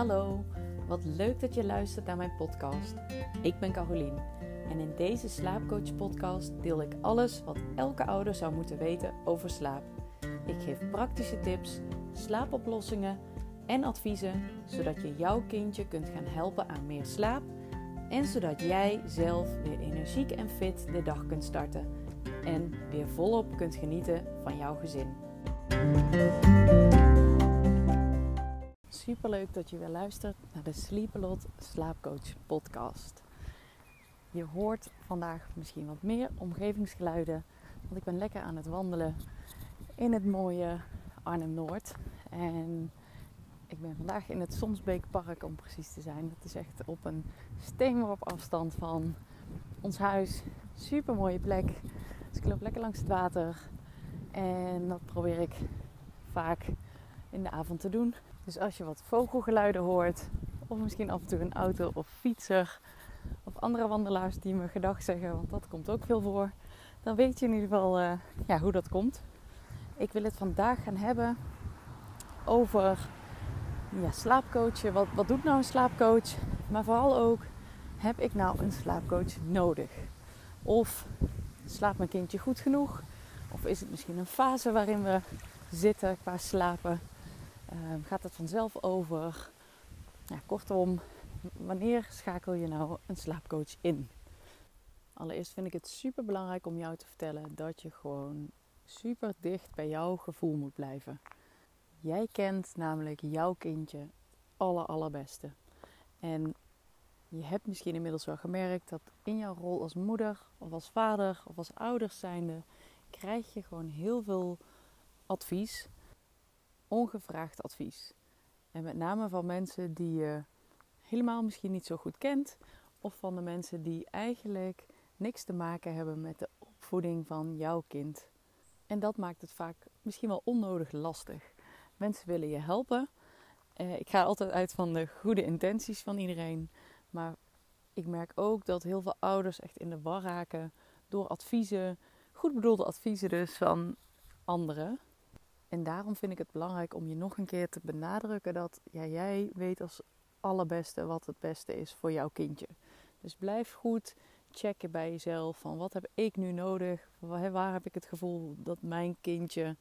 hallo. Wat leuk dat je luistert naar mijn podcast. Ik ben Carolien en in deze slaapcoach podcast deel ik alles wat elke ouder zou moeten weten over slaap. Ik geef praktische tips, slaapoplossingen en adviezen zodat je jouw kindje kunt gaan helpen aan meer slaap en zodat jij zelf weer energiek en fit de dag kunt starten en weer volop kunt genieten van jouw gezin. Super leuk dat je weer luistert naar de Sleepalot Slaapcoach podcast. Je hoort vandaag misschien wat meer omgevingsgeluiden, want ik ben lekker aan het wandelen in het mooie Arnhem Noord. En ik ben vandaag in het Somsbeekpark om precies te zijn. Dat is echt op een steenworp afstand van ons huis. Super mooie plek. Dus ik loop lekker langs het water. En dat probeer ik vaak in de avond te doen. Dus als je wat vogelgeluiden hoort, of misschien af en toe een auto of fietser, of andere wandelaars die me gedag zeggen, want dat komt ook veel voor, dan weet je in ieder geval uh, ja, hoe dat komt. Ik wil het vandaag gaan hebben over ja. Wat, wat doet nou een slaapcoach? Maar vooral ook, heb ik nou een slaapcoach nodig? Of slaapt mijn kindje goed genoeg? Of is het misschien een fase waarin we zitten qua slapen? Ehm, gaat het vanzelf over? Kortom, wanneer schakel je nou een slaapcoach in? Allereerst vind ik het super belangrijk om jou te vertellen dat je gewoon super dicht bij jouw gevoel moet blijven. Jij kent namelijk jouw kindje aller allerbeste. En je hebt misschien inmiddels wel gemerkt dat in jouw rol als moeder of als vader of als ouders zijnde krijg je gewoon heel veel advies, ongevraagd advies. En met name van mensen die je helemaal misschien niet zo goed kent of van de mensen die eigenlijk niks te maken hebben met de opvoeding van jouw kind. En dat maakt het vaak misschien wel onnodig lastig. Mensen willen je helpen. Eh, ik ga altijd uit van de goede intenties van iedereen. Maar ik merk ook dat heel veel ouders echt in de war raken door adviezen, goed bedoelde adviezen dus van anderen. En daarom vind ik het belangrijk om je nog een keer te benadrukken dat ja, jij weet als allerbeste wat het beste is voor jouw kindje. Dus blijf goed checken bij jezelf van wat heb ik nu nodig? Waar heb ik het gevoel dat mijn kindje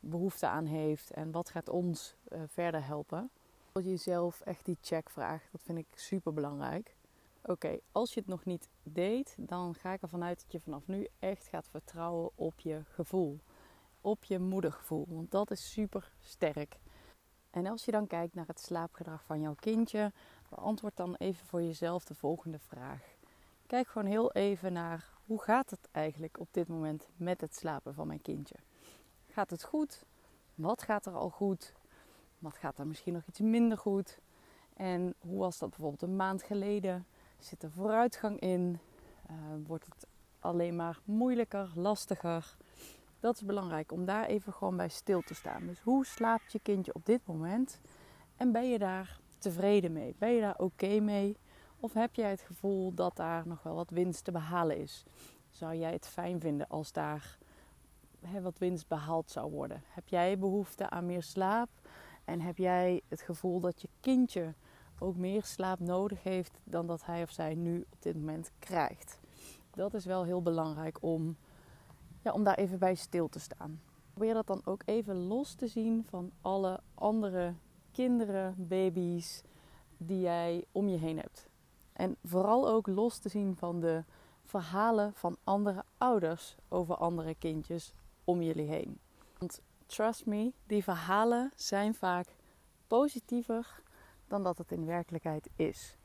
behoefte aan heeft en wat gaat ons uh, verder helpen. Dat je jezelf echt die check vraagt, dat vind ik super belangrijk. Oké, als je het nog niet deed, dan ga ik ervan uit dat je vanaf nu echt gaat vertrouwen op je gevoel. Op je moedergevoel, want dat is super sterk. En als je dan kijkt naar het slaapgedrag van jouw kindje, beantwoord dan even voor jezelf de volgende vraag. Kijk gewoon heel even naar hoe gaat het eigenlijk op dit moment met het slapen van mijn kindje. Gaat het goed? Wat gaat er al goed? Wat gaat er misschien nog iets minder goed? En hoe was dat bijvoorbeeld een maand geleden? Zit er vooruitgang in? Uh, wordt het alleen maar moeilijker, lastiger? Dat is belangrijk om daar even gewoon bij stil te staan. Dus hoe slaapt je kindje op dit moment? En ben je daar tevreden mee? Ben je daar oké mee? Of heb jij het gevoel dat daar nog wel wat winst te behalen is? Zou jij het fijn vinden als daar wat winst behaald zou worden? Heb jij behoefte aan meer slaap? En heb jij het gevoel dat je kindje ook meer slaap nodig heeft dan dat hij of zij nu op dit moment krijgt? Dat is wel heel belangrijk om, ja, om daar even bij stil te staan. Probeer dat dan ook even los te zien van alle andere kinderen, baby's die jij om je heen hebt. En vooral ook los te zien van de verhalen van andere ouders over andere kindjes om jullie heen. Want trust me, die verhalen zijn vaak positiever dan dat het in werkelijkheid is.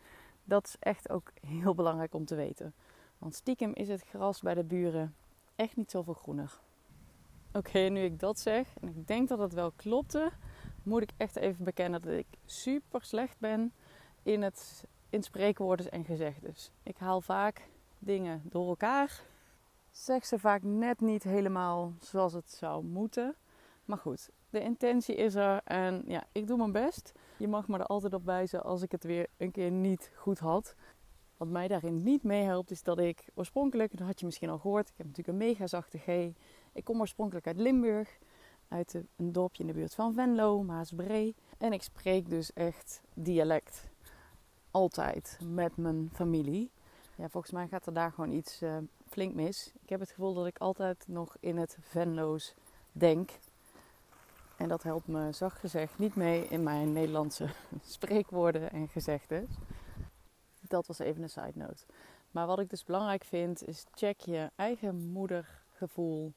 Dat is echt ook heel belangrijk om te weten. Want stiekem is het gras bij de buren echt niet zoveel groener. Oké, nu ik dat zeg, en ik denk dat het wel klopte, moet ik echt even bekennen dat ik super slecht ben in het in spreekwoorden en gezegdes. Ik haal vaak dingen door elkaar zeg ze vaak net niet helemaal zoals het zou moeten. Maar goed, de intentie is er en ja, ik doe mijn best. Je mag me er altijd op wijzen als ik het weer een keer niet goed had. Wat mij daarin niet meehelpt is dat ik oorspronkelijk, dat had je misschien al gehoord, ik heb natuurlijk een mega zachte G. Ik kom oorspronkelijk uit Limburg. uit een dorpje in de buurt van Venlo, Maasbree. En ik spreek dus echt dialect. Altijd met mijn familie. Ja, volgens mij gaat er daar gewoon iets uh, flink mis. Ik heb het gevoel dat ik altijd nog in het Venlo's denk. En dat helpt me zacht gezegd niet mee in mijn Nederlandse spreekwoorden en gezegdes. Dat was even een side note. Maar wat ik dus belangrijk vind is check je eigen moedergevoel.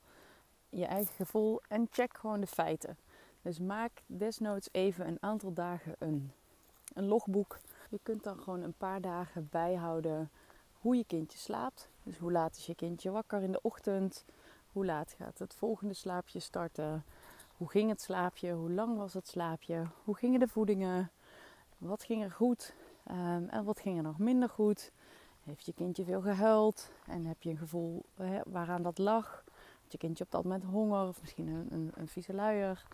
Je eigen gevoel en check gewoon de feiten. Dus maak desnoods even een aantal dagen een, een logboek. Je kunt dan gewoon een paar dagen bijhouden hoe je kindje slaapt. Dus hoe laat is je kindje wakker in de ochtend? Hoe laat gaat het volgende slaapje starten? Hoe ging het slaapje? Hoe lang was het slaapje? Hoe gingen de voedingen? Wat ging er goed? Um, en wat ging er nog minder goed? Heeft je kindje veel gehuild? En heb je een gevoel hè, waaraan dat lag? Had je kindje op dat moment honger of misschien een, een, een vieze luier?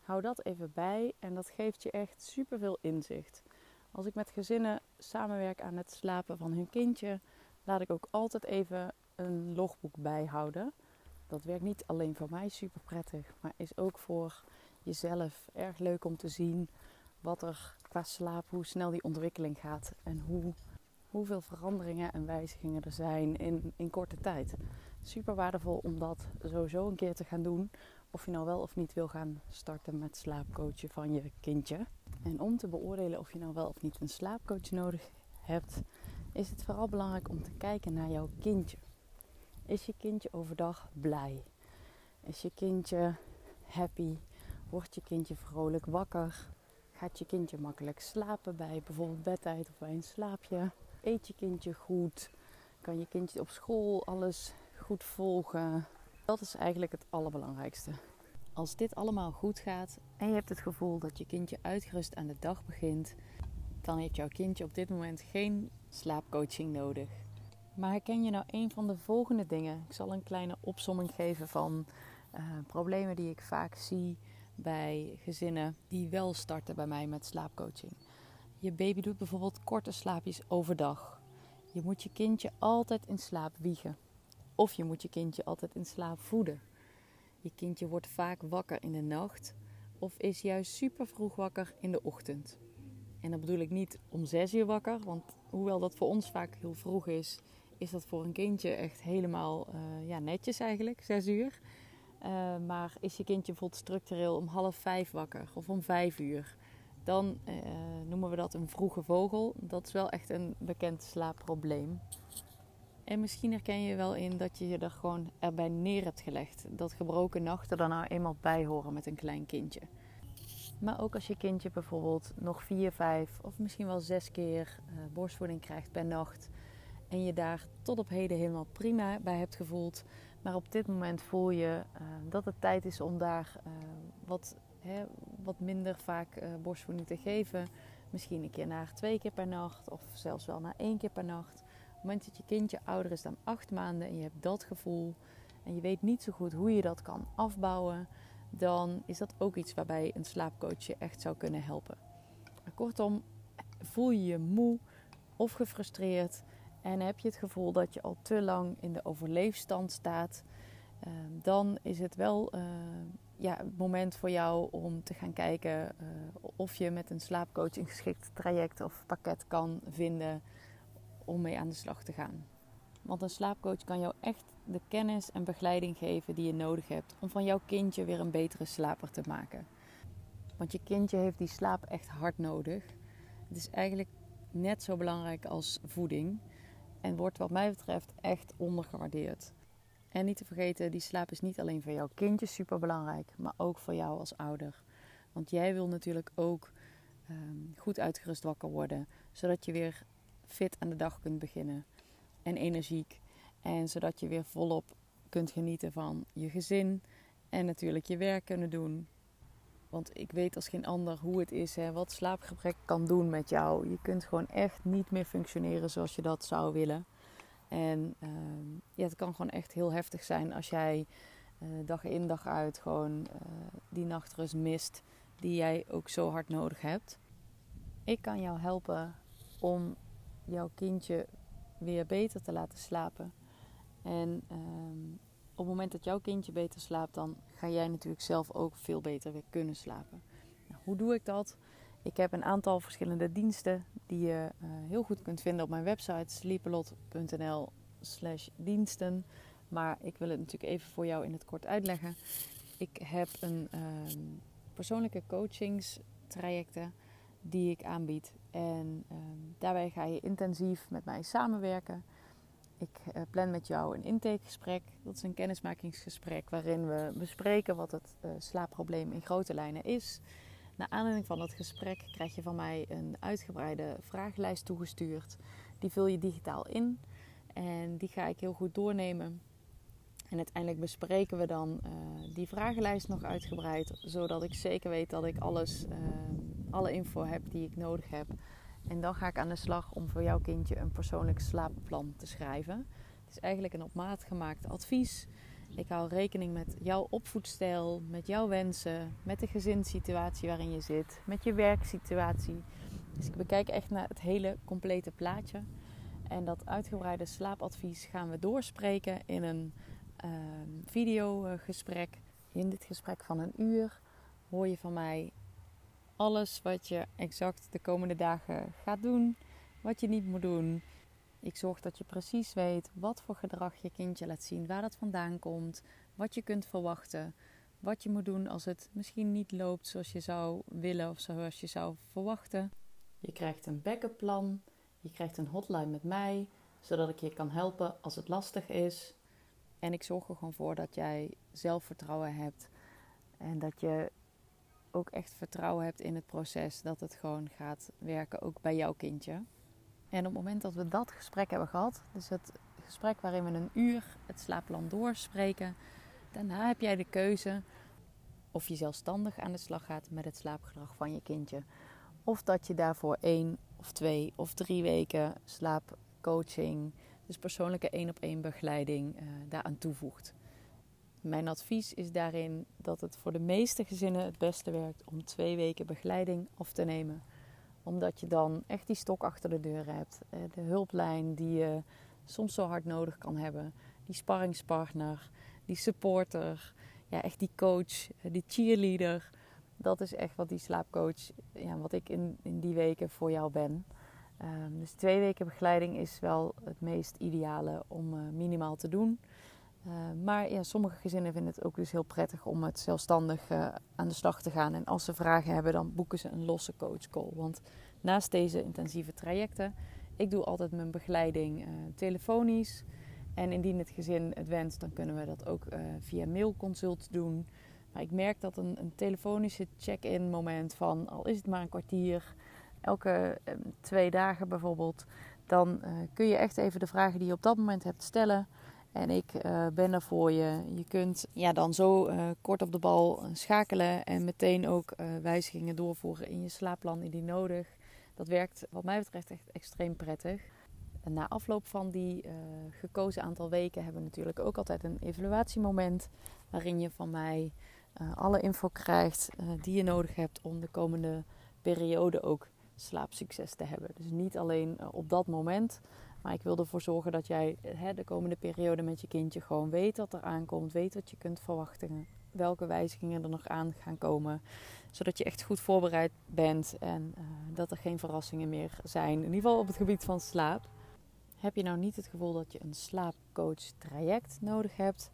Hou dat even bij en dat geeft je echt superveel inzicht. Als ik met gezinnen samenwerk aan het slapen van hun kindje, laat ik ook altijd even een logboek bijhouden. Dat werkt niet alleen voor mij super prettig, maar is ook voor jezelf erg leuk om te zien wat er qua slaap, hoe snel die ontwikkeling gaat en hoe, hoeveel veranderingen en wijzigingen er zijn in, in korte tijd. Super waardevol om dat sowieso een keer te gaan doen. Of je nou wel of niet wil gaan starten met slaapcoachen van je kindje. En om te beoordelen of je nou wel of niet een slaapcoach nodig hebt, is het vooral belangrijk om te kijken naar jouw kindje. Is je kindje overdag blij? Is je kindje happy? Wordt je kindje vrolijk wakker? Gaat je kindje makkelijk slapen bij bijvoorbeeld bedtijd of bij een slaapje? Eet je kindje goed? Kan je kindje op school alles goed volgen? Dat is eigenlijk het allerbelangrijkste. Als dit allemaal goed gaat en je hebt het gevoel dat je kindje uitgerust aan de dag begint, dan heeft jouw kindje op dit moment geen slaapcoaching nodig. Maar herken je nou een van de volgende dingen? Ik zal een kleine opsomming geven van uh, problemen die ik vaak zie bij gezinnen die wel starten bij mij met slaapcoaching. Je baby doet bijvoorbeeld korte slaapjes overdag. Je moet je kindje altijd in slaap wiegen. Of je moet je kindje altijd in slaap voeden. Je kindje wordt vaak wakker in de nacht of is juist super vroeg wakker in de ochtend. En dan bedoel ik niet om zes uur wakker, want hoewel dat voor ons vaak heel vroeg is, is dat voor een kindje echt helemaal uh, ja, netjes eigenlijk, zes uur. Uh, maar is je kindje bijvoorbeeld structureel om half vijf wakker of om vijf uur, dan uh, noemen we dat een vroege vogel. Dat is wel echt een bekend slaapprobleem. En misschien herken je wel in dat je je er gewoon erbij neer hebt gelegd. Dat gebroken nachten er nou eenmaal bij horen met een klein kindje. Maar ook als je kindje bijvoorbeeld nog vier, vijf of misschien wel zes keer uh, borstvoeding krijgt per nacht. En je daar tot op heden helemaal prima bij hebt gevoeld. Maar op dit moment voel je uh, dat het tijd is om daar uh, wat, hè, wat minder vaak borstvoeding te geven. Misschien een keer naar twee keer per nacht of zelfs wel naar één keer per nacht. Op het moment dat je kindje ouder is dan acht maanden en je hebt dat gevoel en je weet niet zo goed hoe je dat kan afbouwen, dan is dat ook iets waarbij een slaapcoach je echt zou kunnen helpen. Kortom, voel je je moe of gefrustreerd en heb je het gevoel dat je al te lang in de overleefstand staat, ehm, dan is het wel uh, ja, het moment voor jou om te gaan kijken uh, of je met een slaapcoach een geschikt traject of pakket kan vinden om mee aan de slag te gaan. Want een slaapcoach kan jou echt de kennis en begeleiding geven die je nodig hebt om van jouw kindje weer een betere slaper te maken. Want je kindje heeft die slaap echt hard nodig. Het is eigenlijk net zo belangrijk als voeding en wordt wat mij betreft echt ondergewaardeerd. En niet te vergeten, die slaap is niet alleen voor jouw kindje super belangrijk, maar ook voor jou als ouder. Want jij wil natuurlijk ook um, goed uitgerust wakker worden, zodat je weer fit aan de dag kunt beginnen en energiek. En zodat je weer volop kunt genieten van je gezin en natuurlijk je werk kunnen doen. Want ik weet als geen ander hoe het is, hè, wat slaapgebrek kan doen met jou. Je kunt gewoon echt niet meer functioneren zoals je dat zou willen. En uh, ja, het kan gewoon echt heel heftig zijn als jij uh, dag in dag uit gewoon uh, die nachtrust mist die jij ook zo hard nodig hebt. Ik kan jou helpen om jouw kindje weer beter te laten slapen. En um, het moment dat jouw kindje beter slaapt, dan ga jij natuurlijk zelf ook veel beter weer kunnen slapen. Nou, hoe doe ik dat? Ik heb een aantal verschillende diensten die je uh, heel goed kunt vinden op mijn website sleepelot.nl slash diensten. Maar ik wil het natuurlijk even voor jou in het kort uitleggen. Ik heb een uh, persoonlijke coachingstrajecten die ik aanbied. En uh, daarbij ga je intensief met mij samenwerken. Ik uh, plan met jou een intakegesprek. Dat is een kennismakingsgesprek waarin we bespreken wat het uh, slaapprobleem in grote lijnen is. Na aanleiding van dat gesprek krijg je van mij een uitgebreide vragenlijst toegestuurd. Die vul je digitaal in en die ga ik heel goed doornemen. En uiteindelijk bespreken we dan uh, die vragenlijst nog uitgebreid, zodat ik zeker weet dat ik alles, alle info heb die ik nodig heb. En dan ga ik aan de slag om voor jouw kindje een persoonlijk slaapplan te schrijven. Het is eigenlijk een op maat gemaakt advies. Ik hou rekening met jouw opvoedstijl, met jouw wensen, met de gezinssituatie waarin je zit, met je werksituatie. Dus ik bekijk echt naar het hele complete plaatje. En dat uitgebreide slaapadvies gaan we doorspreken in een uh, videogesprek. In dit gesprek van een uur hoor je van mij alles wat je exact de komende dagen gaat doen, wat je niet moet doen. Ik zorg dat je precies weet wat voor gedrag je kindje laat zien, waar dat vandaan komt, wat je kunt verwachten, wat je moet doen als het misschien niet loopt zoals je zou willen of zoals je zou verwachten. Je krijgt een backup plan, je krijgt een hotline met mij, zodat ik je kan helpen als het lastig is. En ik zorg er gewoon voor dat jij zelfvertrouwen hebt en dat je ook echt vertrouwen hebt in het proces, dat het gewoon gaat werken, ook bij jouw kindje. En op het moment dat we dat gesprek hebben gehad, dus het gesprek waarin we een uur het slaapplan doorspreken, daarna heb jij de keuze of je zelfstandig aan de slag gaat met het slaapgedrag van je kindje. Of dat je daarvoor één of twee of drie weken slaapcoaching, dus persoonlijke één op één begeleiding, uh, daaraan toevoegt. Mijn advies is daarin dat het voor de meeste gezinnen het beste werkt om twee weken begeleiding af te nemen. Omdat je dan echt die stok achter de deur hebt. De hulplijn die je soms zo hard nodig kan hebben. Die sparringspartner, die supporter, ja, echt die coach, die cheerleader. Dat is echt wat die slaapcoach, ja, wat ik in, in die weken voor jou ben. Um, dus twee weken begeleiding is wel het meest ideale om uh, minimaal te doen. Uh, maar ja, sommige gezinnen vinden het ook dus heel prettig om het zelfstandig uh, aan de slag te gaan. En als ze vragen hebben, dan boeken ze een losse coachcall. Want naast deze intensieve trajecten, ik doe altijd mijn begeleiding uh, telefonisch. En indien het gezin het wenst, dan kunnen we dat ook via mailconsult doen. Maar ik merk dat een, een telefonische check-in moment van, al is het maar een kwartier, elke twee dagen bijvoorbeeld, dan kun je echt even de vragen die je op dat moment hebt stellen. En ik uh, ben er voor je. Je kunt ja, dan zo uh, kort op de bal schakelen en meteen ook wijzigingen doorvoeren in je slaapplan indien nodig. Dat werkt wat mij betreft echt extreem prettig. Na afloop van die gekozen aantal weken hebben we natuurlijk ook altijd een evaluatiemoment. Waarin je van mij alle info krijgt die je nodig hebt om de komende periode ook slaapsucces te hebben. Dus niet alleen op dat moment, maar ik wil ervoor zorgen dat jij hè, de komende periode met je kindje gewoon weet wat er aankomt. Weet wat je kunt verwachten. Welke wijzigingen er nog aan gaan komen. Zodat je echt goed voorbereid bent en uh, dat er geen verrassingen meer zijn. In ieder geval op het gebied van slaap. Heb je nou niet het gevoel dat je een slaapcoach traject nodig hebt.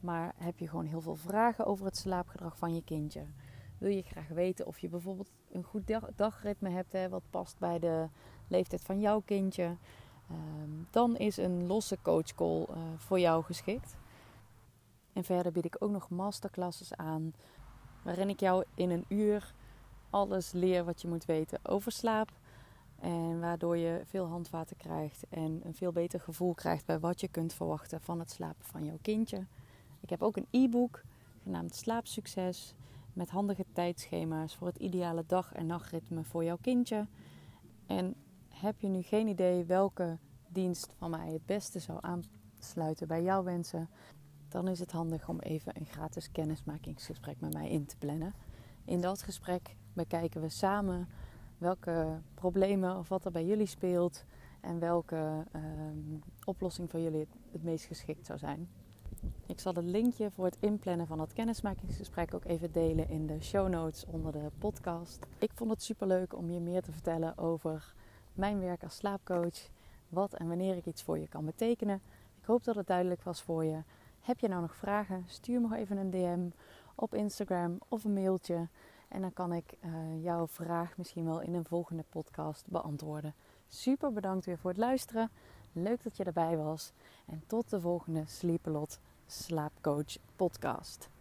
Maar heb je gewoon heel veel vragen over het slaapgedrag van je kindje. Wil je graag weten of je bijvoorbeeld een goed dag dagritme hebt. Hè, wat past bij de leeftijd van jouw kindje. Um, dan is een losse coachcall uh, voor jou geschikt. En verder bied ik ook nog masterclasses aan, waarin ik jou in een uur alles leer wat je moet weten over slaap. En waardoor je veel handvaten krijgt en een veel beter gevoel krijgt bij wat je kunt verwachten van het slapen van jouw kindje. Ik heb ook een e-book genaamd Slaapsucces met handige tijdschema's voor het ideale dag- en nachtritme voor jouw kindje. En heb je nu geen idee welke dienst van mij het beste zou aansluiten bij jouw wensen, dan is het handig om even een gratis kennismakingsgesprek met mij in te plannen. In dat gesprek bekijken we samen welke problemen of wat er bij jullie speelt en welke uh, oplossing voor jullie het meest geschikt zou zijn. Ik zal het linkje voor het inplannen van het kennismakingsgesprek ook even delen in de show notes onder de podcast. Ik vond het super leuk om je meer te vertellen over mijn werk als slaapcoach, wat en wanneer ik iets voor je kan betekenen. Ik hoop dat het duidelijk was voor je. Heb je nou nog vragen? Stuur me even een DM op Instagram of een mailtje. En dan kan ik uh, jouw vraag misschien wel in een volgende podcast beantwoorden. Super bedankt weer voor het luisteren. Leuk dat je erbij was. En tot de volgende Sleepalot Slaapcoach podcast.